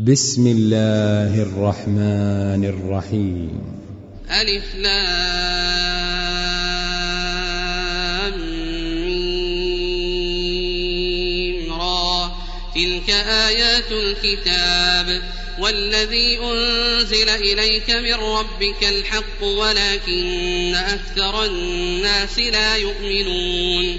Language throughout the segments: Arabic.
بسم الله الرحمن الرحيم. ألف لام را. تلك آيات الكتاب والذي أنزل إليك من ربك الحق ولكن أكثر الناس لا يؤمنون.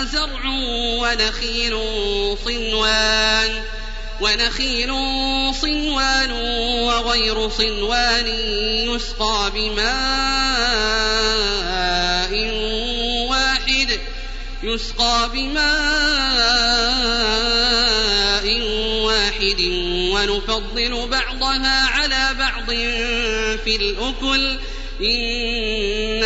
وزرع ونخيل صنوان ونخيل صنوان وغير صنوان يسقى بماء واحد يسقى بماء واحد. ونفضل بعضها على بعض في الأكل.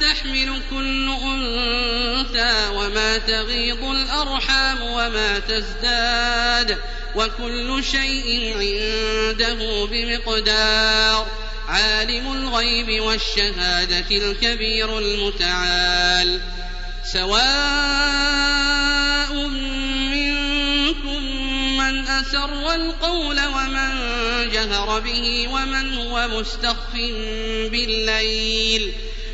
تحمل كل أنثى وما تغيض الأرحام وما تزداد وكل شيء عنده بمقدار عالم الغيب والشهادة الكبير المتعال سواء منكم من أسر القول ومن جهر به ومن هو مستخف بالليل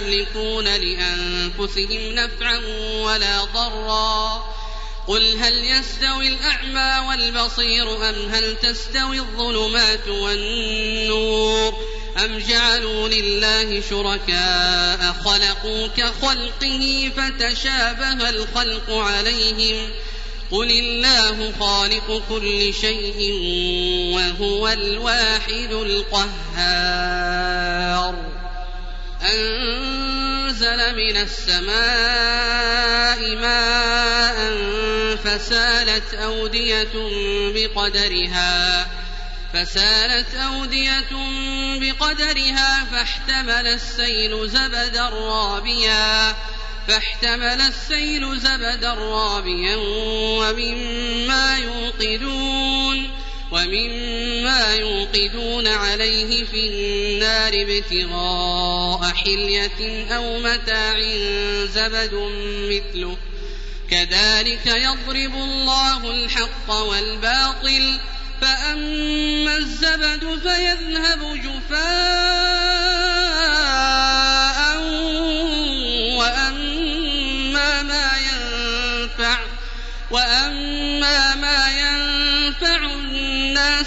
يملكون لأنفسهم نفعا ولا ضرا. قل هل يستوي الأعمى والبصير أم هل تستوي الظلمات والنور أم جعلوا لله شركاء خلقوا كخلقه فتشابه الخلق عليهم قل الله خالق كل شيء وهو الواحد القهار. أنزل من السماء ماء فسالت أودية بقدرها فسالت أودية بقدرها فاحتمل السيل زبدا رابيا فاحتمل السيل زبدا رابيا ومما يوقدون ومما يوقدون عليه في النار ابتغاء حلية أو متاع زبد مثله. كذلك يضرب الله الحق والباطل فأما الزبد فيذهب جفاء وأما ما ينفع وأما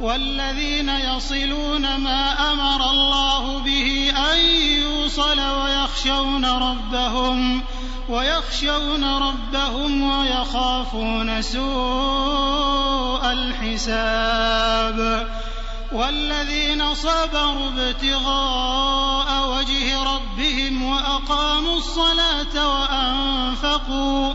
والذين يصلون ما أمر الله به أن يوصل ويخشون ربهم ويخشون ربهم ويخافون سوء الحساب. والذين صبروا ابتغاء وجه ربهم وأقاموا الصلاة وأنفقوا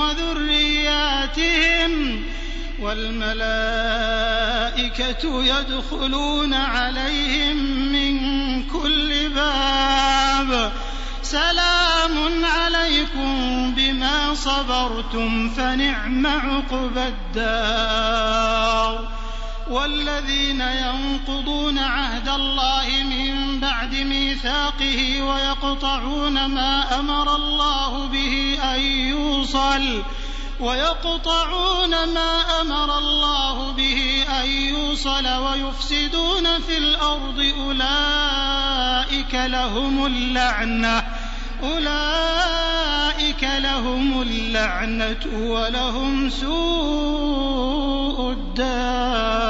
وذرياتهم والملائكة يدخلون عليهم من كل باب. سلام عليكم بما صبرتم فنعم عقبى الدار. والذين ينقضون عهد الله من بعد ميثاقه ويقطعون ما أمر الله به أن يوصل ويقطعون ما أمر الله به أن يوصل ويفسدون في الأرض أولئك لهم اللعنة أولئك فلهم اللعنة ولهم سوء الدار.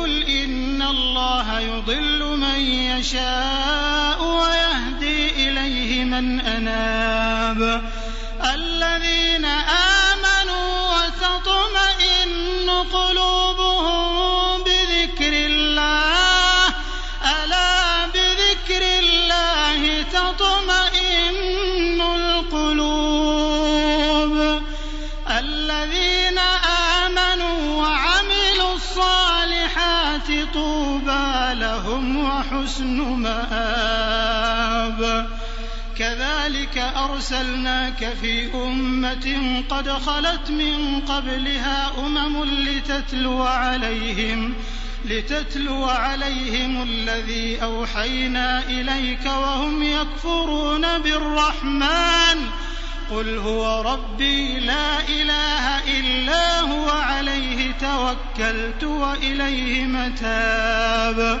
قل إن الله يضل من يشاء ويهدي إليه من أناب. الذين آمنوا وحسن مآب. كذلك أرسلناك في أمة قد خلت من قبلها أمم لتتلو عليهم لتتلو عليهم الذي أوحينا إليك وهم يكفرون بالرحمن. قل هو ربي لا إله إلا هو عليه توكلت وإليه متاب.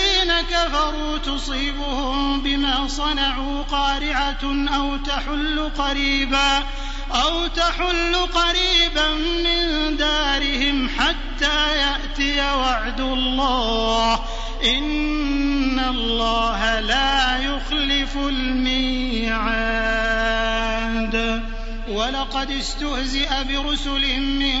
كفروا تصيبهم بما صنعوا قارعة أو تحل قريبا أو تحل قريبا من دارهم حتى يأتي وعد الله. إن الله لا يخلف الميعاد. ولقد استهزئ برسل من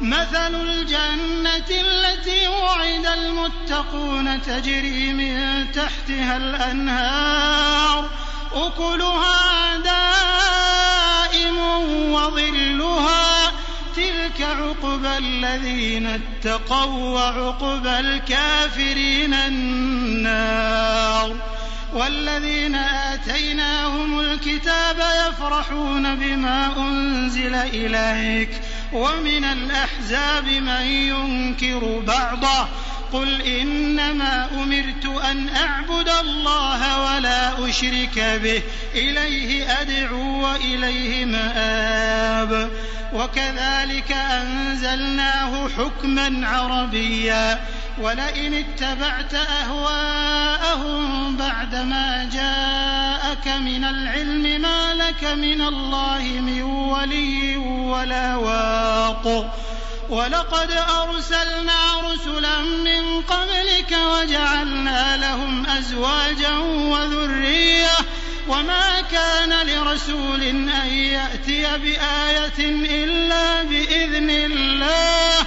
مثل الجنة التي وعد المتقون تجري من تحتها الأنهار. أكلها دائم وظلها. تلك عقبى الذين اتقوا وعقبى الكافرين النار. والذين آتيناهم الكتاب يفرحون بما أنزل إليك. ومن الأحزاب من ينكر بعضه قل إنما أمرت أن أعبد الله ولا أشرك به إليه أدعو وإليه مآب وكذلك أنزلناه حكما عربيا ولئن اتبعت أهواءهم بعدما جاءك من العلم ما لك من الله من ولي ولا واق. ولقد أرسلنا رسلا من قبلك وجعلنا لهم أزواجا وذرية. وما كان لرسول أن يأتي بآية إلا بإذن الله.